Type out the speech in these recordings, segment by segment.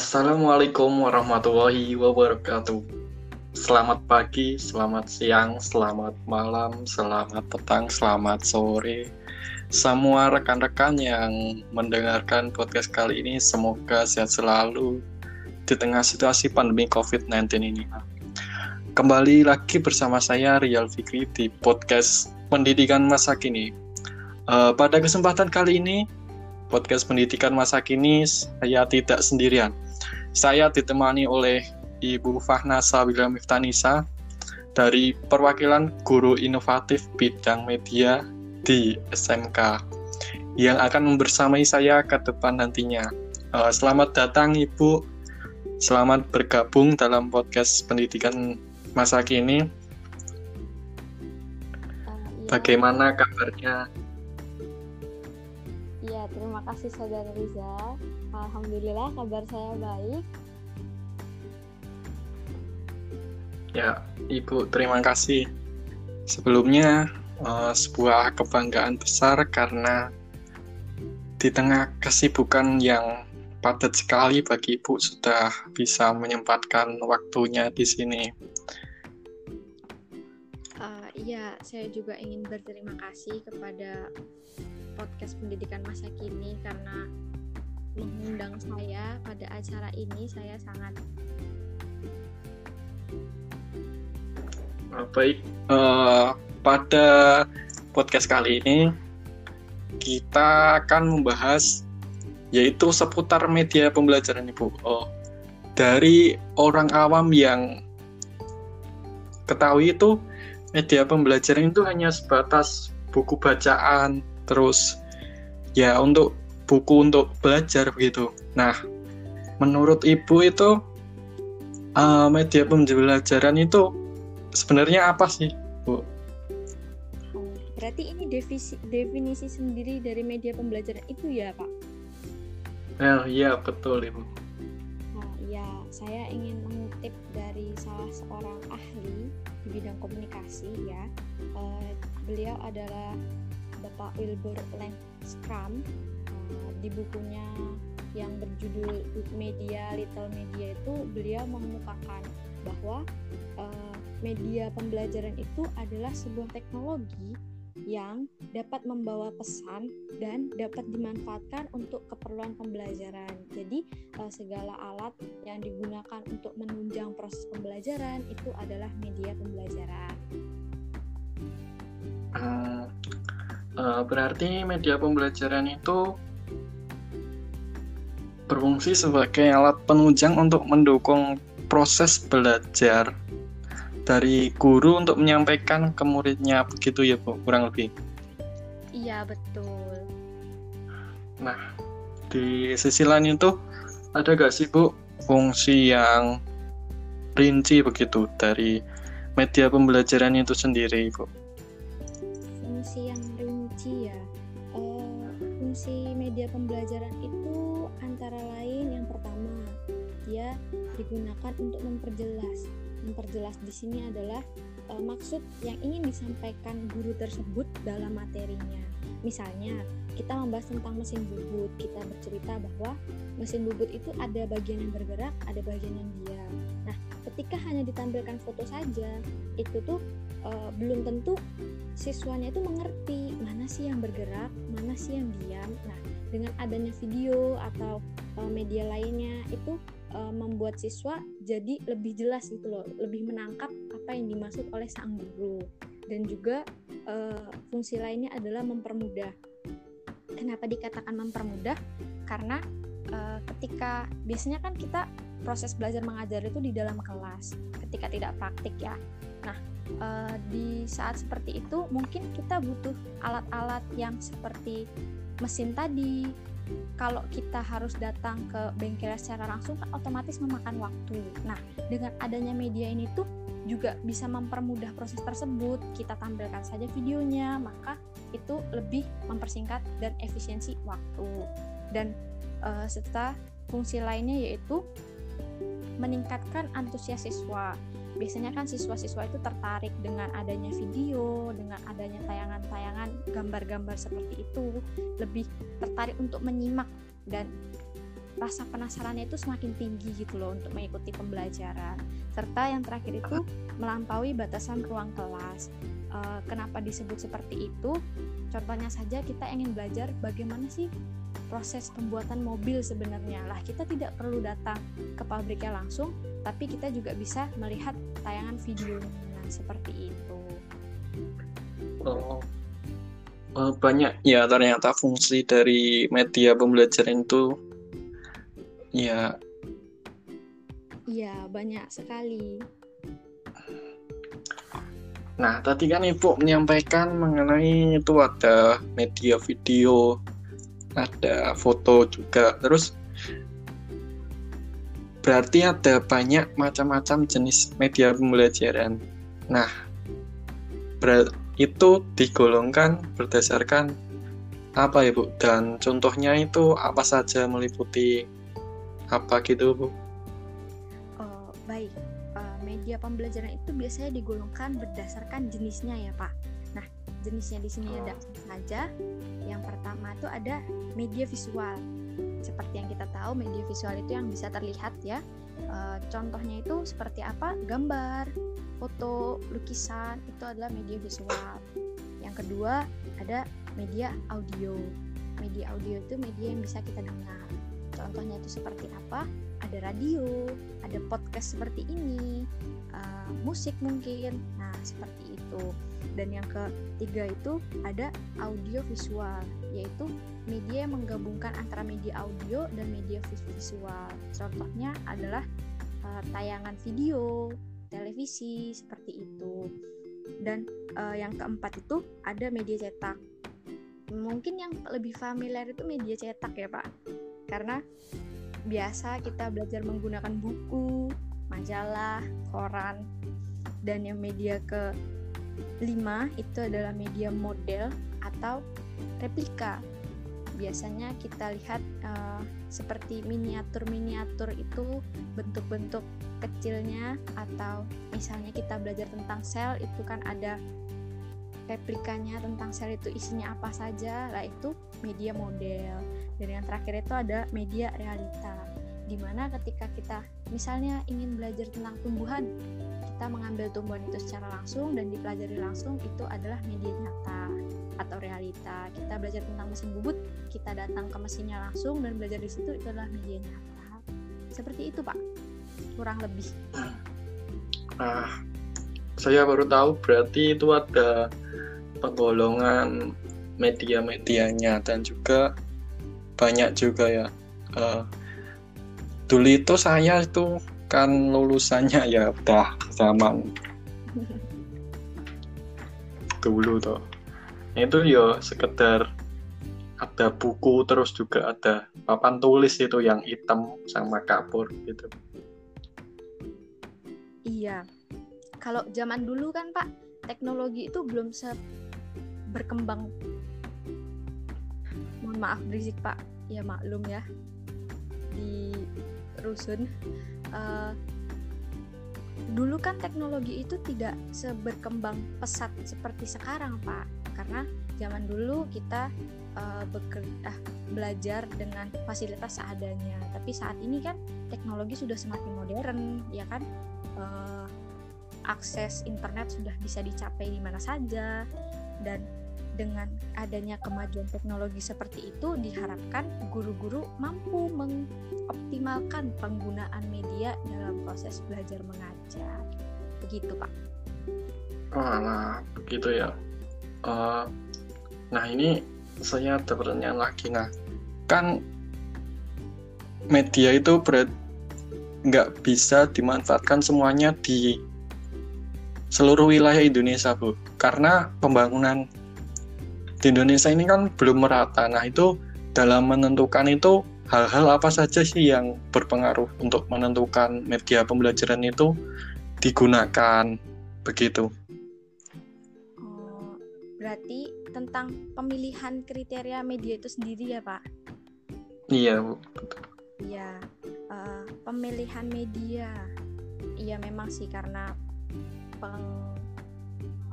Assalamualaikum warahmatullahi wabarakatuh. Selamat pagi, selamat siang, selamat malam, selamat petang, selamat sore. Semua rekan-rekan yang mendengarkan podcast kali ini semoga sehat selalu di tengah situasi pandemi COVID-19 ini. Kembali lagi bersama saya Rial Fikri di podcast Pendidikan Masa Kini. Uh, pada kesempatan kali ini podcast pendidikan masa kini saya tidak sendirian. Saya ditemani oleh Ibu Fahna Sawila Miftanisa dari perwakilan guru inovatif bidang media di SMK yang akan membersamai saya ke depan nantinya. Uh, selamat datang Ibu, selamat bergabung dalam podcast pendidikan masa kini. Uh, iya. Bagaimana kabarnya? Terima kasih saudara Riza. Alhamdulillah kabar saya baik. Ya, Ibu, terima kasih. Sebelumnya, uh, sebuah kebanggaan besar karena di tengah kesibukan yang padat sekali bagi Ibu sudah bisa menyempatkan waktunya di sini. Uh, iya, saya juga ingin berterima kasih kepada podcast pendidikan masa kini karena mengundang saya pada acara ini saya sangat baik. Uh, pada podcast kali ini kita akan membahas yaitu seputar media pembelajaran ibu. Oh dari orang awam yang ketahui itu media pembelajaran itu hanya sebatas buku bacaan terus ya untuk buku untuk belajar begitu. Nah, menurut ibu itu uh, media pembelajaran itu sebenarnya apa sih, bu? Berarti ini definisi, definisi sendiri dari media pembelajaran itu ya, Pak? Eh, iya betul ibu. Nah, ya saya ingin mengutip dari salah seorang ahli di bidang komunikasi ya. Uh, beliau adalah Bapak Wilbur Langstrom uh, di bukunya yang berjudul Media Little Media itu beliau mengemukakan bahwa uh, media pembelajaran itu adalah sebuah teknologi yang dapat membawa pesan dan dapat dimanfaatkan untuk keperluan pembelajaran. Jadi uh, segala alat yang digunakan untuk menunjang proses pembelajaran itu adalah media pembelajaran. Uh, Uh, berarti media pembelajaran itu berfungsi sebagai alat penunjang untuk mendukung proses belajar dari guru untuk menyampaikan ke muridnya begitu ya Bu? Kurang lebih. Iya betul. Nah di sisi lain itu ada gak sih Bu fungsi yang rinci begitu dari media pembelajaran itu sendiri Bu rinci ya. Uh, fungsi media pembelajaran itu antara lain yang pertama dia digunakan untuk memperjelas. Memperjelas di sini adalah uh, maksud yang ingin disampaikan guru tersebut dalam materinya. Misalnya kita membahas tentang mesin bubut kita bercerita bahwa mesin bubut itu ada bagian yang bergerak ada bagian yang diam. Nah ketika hanya ditampilkan foto saja itu tuh uh, belum tentu siswanya itu mengerti mana sih yang bergerak, mana sih yang diam. Nah, dengan adanya video atau uh, media lainnya itu uh, membuat siswa jadi lebih jelas gitu loh, lebih menangkap apa yang dimaksud oleh sang guru. Dan juga uh, fungsi lainnya adalah mempermudah. Kenapa dikatakan mempermudah? Karena uh, ketika biasanya kan kita proses belajar mengajar itu di dalam kelas, ketika tidak praktik ya. Nah, uh, di saat seperti itu mungkin kita butuh alat-alat yang seperti mesin tadi. Kalau kita harus datang ke bengkel secara langsung kan otomatis memakan waktu. Nah dengan adanya media ini tuh juga bisa mempermudah proses tersebut. Kita tampilkan saja videonya maka itu lebih mempersingkat dan efisiensi waktu. Dan uh, serta fungsi lainnya yaitu meningkatkan antusias siswa biasanya kan siswa-siswa itu tertarik dengan adanya video, dengan adanya tayangan-tayangan gambar-gambar seperti itu, lebih tertarik untuk menyimak dan rasa penasarannya itu semakin tinggi gitu loh untuk mengikuti pembelajaran. Serta yang terakhir itu melampaui batasan ruang kelas. Uh, kenapa disebut seperti itu? Contohnya saja kita ingin belajar bagaimana sih proses pembuatan mobil sebenarnya. Lah kita tidak perlu datang ke pabriknya langsung tapi kita juga bisa melihat tayangan videonya seperti itu. Oh. Uh, banyak. Ya ternyata fungsi dari media pembelajaran itu ya. Iya banyak sekali. Nah tadi kan ibu menyampaikan mengenai itu ada media video ada foto juga. Terus berarti ada banyak macam-macam jenis media pembelajaran nah itu digolongkan berdasarkan apa ya Bu? Dan contohnya itu apa saja meliputi apa gitu Bu? Oh, baik. Uh, media pembelajaran itu biasanya digolongkan berdasarkan jenisnya ya Pak. Nah, jenisnya di sini oh. ada saja. Yang pertama itu ada media visual. Seperti yang kita tahu, media visual itu yang bisa terlihat ya. Uh, contohnya itu seperti apa? Gambar, foto, lukisan itu adalah media visual. Yang kedua ada media audio. Media audio itu media yang bisa kita dengar. Contohnya itu seperti apa? Ada radio, ada podcast seperti ini, uh, musik mungkin. Nah seperti itu. Dan yang ketiga itu ada audio visual, yaitu media yang menggabungkan antara media audio dan media visual. Contohnya adalah uh, tayangan video, televisi seperti itu. Dan uh, yang keempat itu ada media cetak. Mungkin yang lebih familiar itu media cetak ya pak. Karena biasa kita belajar menggunakan buku majalah koran dan yang media ke lima itu adalah media model atau replika. Biasanya kita lihat uh, seperti miniatur-miniatur itu bentuk-bentuk kecilnya atau misalnya kita belajar tentang sel itu kan ada replikanya tentang sel itu isinya apa saja lah itu media model. Dan yang terakhir itu ada media realita. Di mana ketika kita misalnya ingin belajar tentang tumbuhan kita mengambil tumbuhan itu secara langsung dan dipelajari langsung itu adalah media nyata atau realita. Kita belajar tentang mesin bubut, kita datang ke mesinnya langsung dan belajar di situ itu adalah media nyata. Seperti itu, Pak. Kurang lebih. Nah, saya baru tahu berarti itu ada penggolongan media-medianya dan juga banyak juga ya. Uh, dulu itu saya itu kan lulusannya ya udah zaman. Dulu tuh itu ya sekedar ada buku terus juga ada papan tulis itu yang hitam sama kapur gitu. Iya. Kalau zaman dulu kan pak teknologi itu belum se berkembang. Mohon maaf berisik pak. Ya maklum ya. Di rusun uh, dulu kan teknologi itu tidak seberkembang pesat seperti sekarang pak. Karena zaman dulu kita uh, bekerja, uh, belajar dengan fasilitas seadanya. Tapi saat ini kan teknologi sudah semakin modern ya kan? Uh, akses internet sudah bisa dicapai di mana saja. Dan dengan adanya kemajuan teknologi seperti itu diharapkan guru-guru mampu mengoptimalkan penggunaan media dalam proses belajar mengajar. Begitu pak. Oh nah begitu ya. Uh, nah ini saya ada pertanyaan lagi. Nah kan media itu berat nggak bisa dimanfaatkan semuanya di seluruh wilayah Indonesia bu. Karena pembangunan di Indonesia ini kan belum merata nah itu dalam menentukan itu hal-hal apa saja sih yang berpengaruh untuk menentukan media pembelajaran itu digunakan begitu berarti tentang pemilihan kriteria media itu sendiri ya Pak? Iya Bu. Iya, uh, pemilihan media, iya memang sih karena peng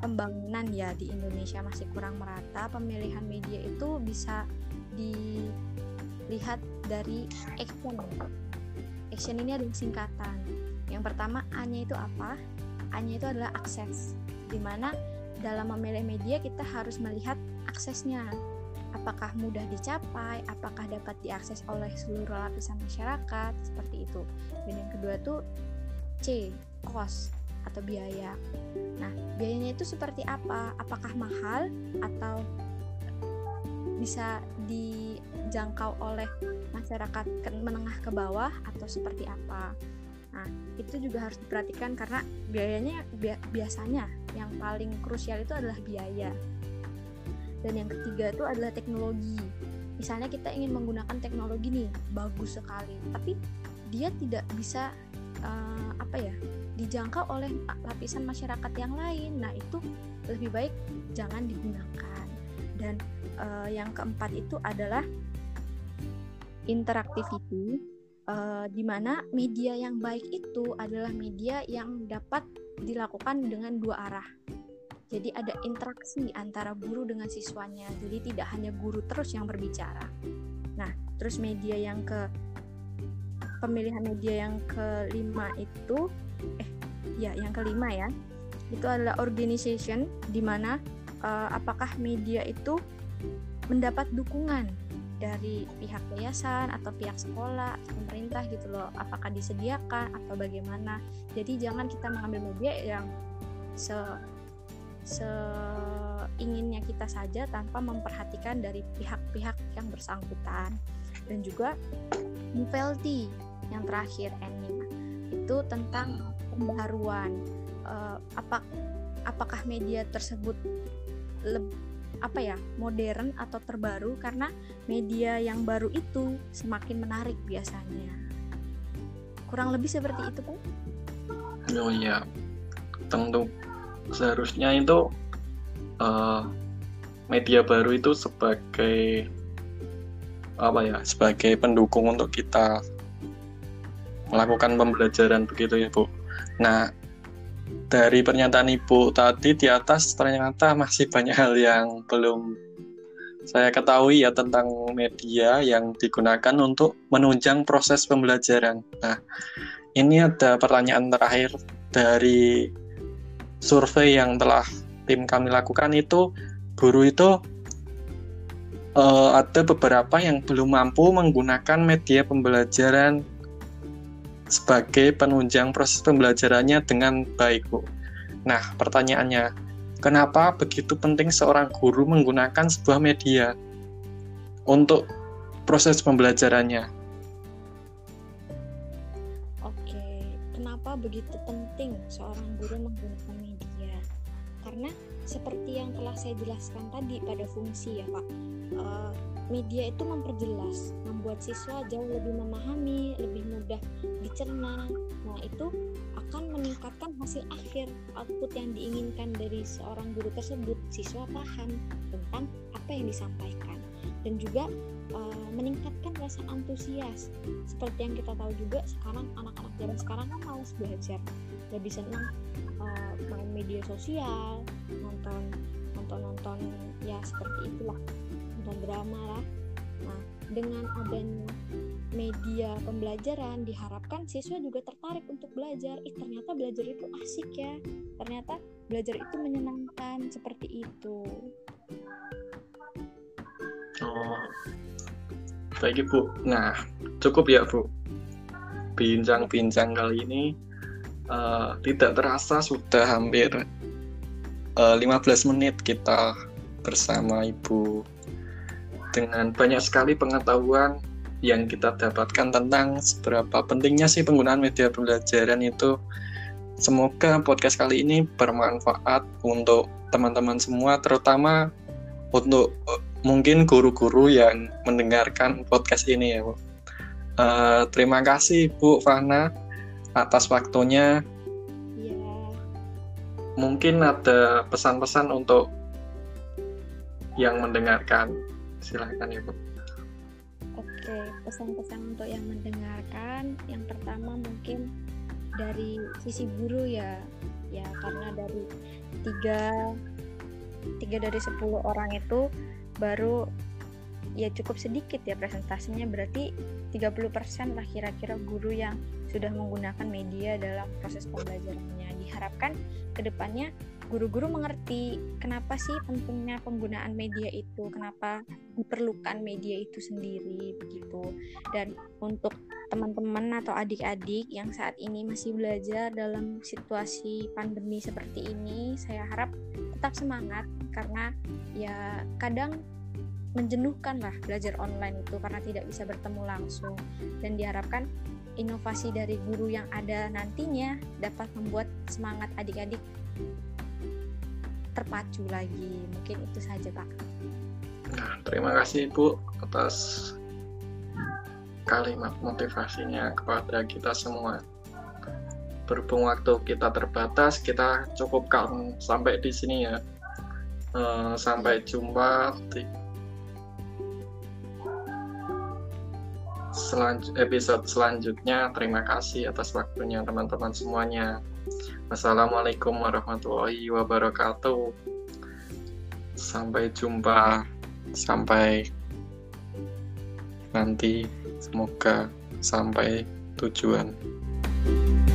pembangunan ya di Indonesia masih kurang merata. Pemilihan media itu bisa dilihat dari action. Action ini adalah singkatan. Yang pertama A-nya itu apa? A-nya itu adalah akses. Di mana dalam memilih media kita harus melihat aksesnya. Apakah mudah dicapai, apakah dapat diakses oleh seluruh lapisan masyarakat, seperti itu. Dan yang kedua tuh C, cost atau biaya. Nah, biayanya itu seperti apa? Apakah mahal atau bisa dijangkau oleh masyarakat menengah ke bawah atau seperti apa? Nah, itu juga harus diperhatikan karena biayanya biasanya yang paling krusial itu adalah biaya. Dan yang ketiga itu adalah teknologi. Misalnya kita ingin menggunakan teknologi nih, bagus sekali, tapi dia tidak bisa uh, apa ya dijangkau oleh lapisan masyarakat yang lain. Nah itu lebih baik jangan digunakan. Dan uh, yang keempat itu adalah interactivity, uh, di mana media yang baik itu adalah media yang dapat dilakukan dengan dua arah. Jadi ada interaksi antara guru dengan siswanya. Jadi tidak hanya guru terus yang berbicara. Nah, terus media yang ke pemilihan media yang kelima itu eh ya yang kelima ya itu adalah organization di mana uh, apakah media itu mendapat dukungan dari pihak yayasan atau pihak sekolah atau pemerintah gitu loh. Apakah disediakan atau bagaimana. Jadi jangan kita mengambil media yang se seinginnya kita saja tanpa memperhatikan dari pihak-pihak yang bersangkutan. Dan juga novelty yang terakhir N5 itu tentang pembaharuan uh, apa apakah media tersebut leb, apa ya modern atau terbaru karena media yang baru itu semakin menarik biasanya. Kurang lebih seperti itu kan oh iya. Tentu. Seharusnya itu uh, media baru itu sebagai apa ya sebagai pendukung untuk kita melakukan pembelajaran begitu ya Bu. Nah dari pernyataan Ibu tadi di atas ternyata masih banyak hal yang belum saya ketahui ya tentang media yang digunakan untuk menunjang proses pembelajaran. Nah, ini ada pertanyaan terakhir dari survei yang telah tim kami lakukan itu guru itu uh, ada beberapa yang belum mampu menggunakan media pembelajaran sebagai penunjang proses pembelajarannya dengan baik, Bu. Nah, pertanyaannya, kenapa begitu penting seorang guru menggunakan sebuah media untuk proses pembelajarannya? Oke, kenapa begitu penting seorang guru menggunakan media? Karena seperti yang telah saya jelaskan tadi pada fungsi ya, Pak. Uh, media itu memperjelas, membuat siswa jauh lebih memahami, lebih mudah dicerna. Nah, itu akan meningkatkan hasil akhir output yang diinginkan dari seorang guru tersebut. Siswa paham tentang apa yang disampaikan dan juga uh, meningkatkan rasa antusias. Seperti yang kita tahu juga sekarang anak-anak zaman sekarang kan malas belajar, lebih senang uh, main media sosial, nonton nonton-nonton ya seperti itulah nonton drama lah. Nah dengan adanya media pembelajaran diharapkan siswa juga tertarik untuk belajar. Ih ternyata belajar itu asik ya. Ternyata belajar itu menyenangkan seperti itu. Oh baik bu. Nah cukup ya bu. Bincang-bincang kali ini uh, tidak terasa sudah hampir uh, eh, 15 menit kita bersama ibu dengan banyak sekali pengetahuan yang kita dapatkan tentang seberapa pentingnya sih penggunaan media pembelajaran itu. Semoga podcast kali ini bermanfaat untuk teman-teman semua, terutama untuk uh, mungkin guru-guru yang mendengarkan podcast ini ya, Bu. Uh, terima kasih Bu Fana atas waktunya. Ya. Mungkin ada pesan-pesan untuk yang mendengarkan silahkan ya Bu. Oke, pesan-pesan untuk yang mendengarkan, yang pertama mungkin dari sisi guru ya, ya karena dari tiga tiga dari sepuluh orang itu baru ya cukup sedikit ya presentasinya berarti 30% lah kira-kira guru yang sudah menggunakan media dalam proses pembelajarannya. Diharapkan ke depannya guru-guru mengerti kenapa sih pentingnya penggunaan media itu, kenapa diperlukan media itu sendiri begitu. Dan untuk teman-teman atau adik-adik yang saat ini masih belajar dalam situasi pandemi seperti ini, saya harap tetap semangat karena ya kadang menjenuhkan lah belajar online itu karena tidak bisa bertemu langsung dan diharapkan inovasi dari guru yang ada nantinya dapat membuat semangat adik-adik terpacu lagi. Mungkin itu saja, Pak. Nah, terima kasih Ibu atas kalimat motivasinya kepada kita semua. Berhubung waktu kita terbatas, kita cukupkan sampai di sini ya. Uh, sampai jumpa di selanj episode selanjutnya. Terima kasih atas waktunya teman-teman semuanya. Wassalamualaikum warahmatullahi wabarakatuh. Sampai jumpa. Sampai nanti. Semoga sampai tujuan. thank you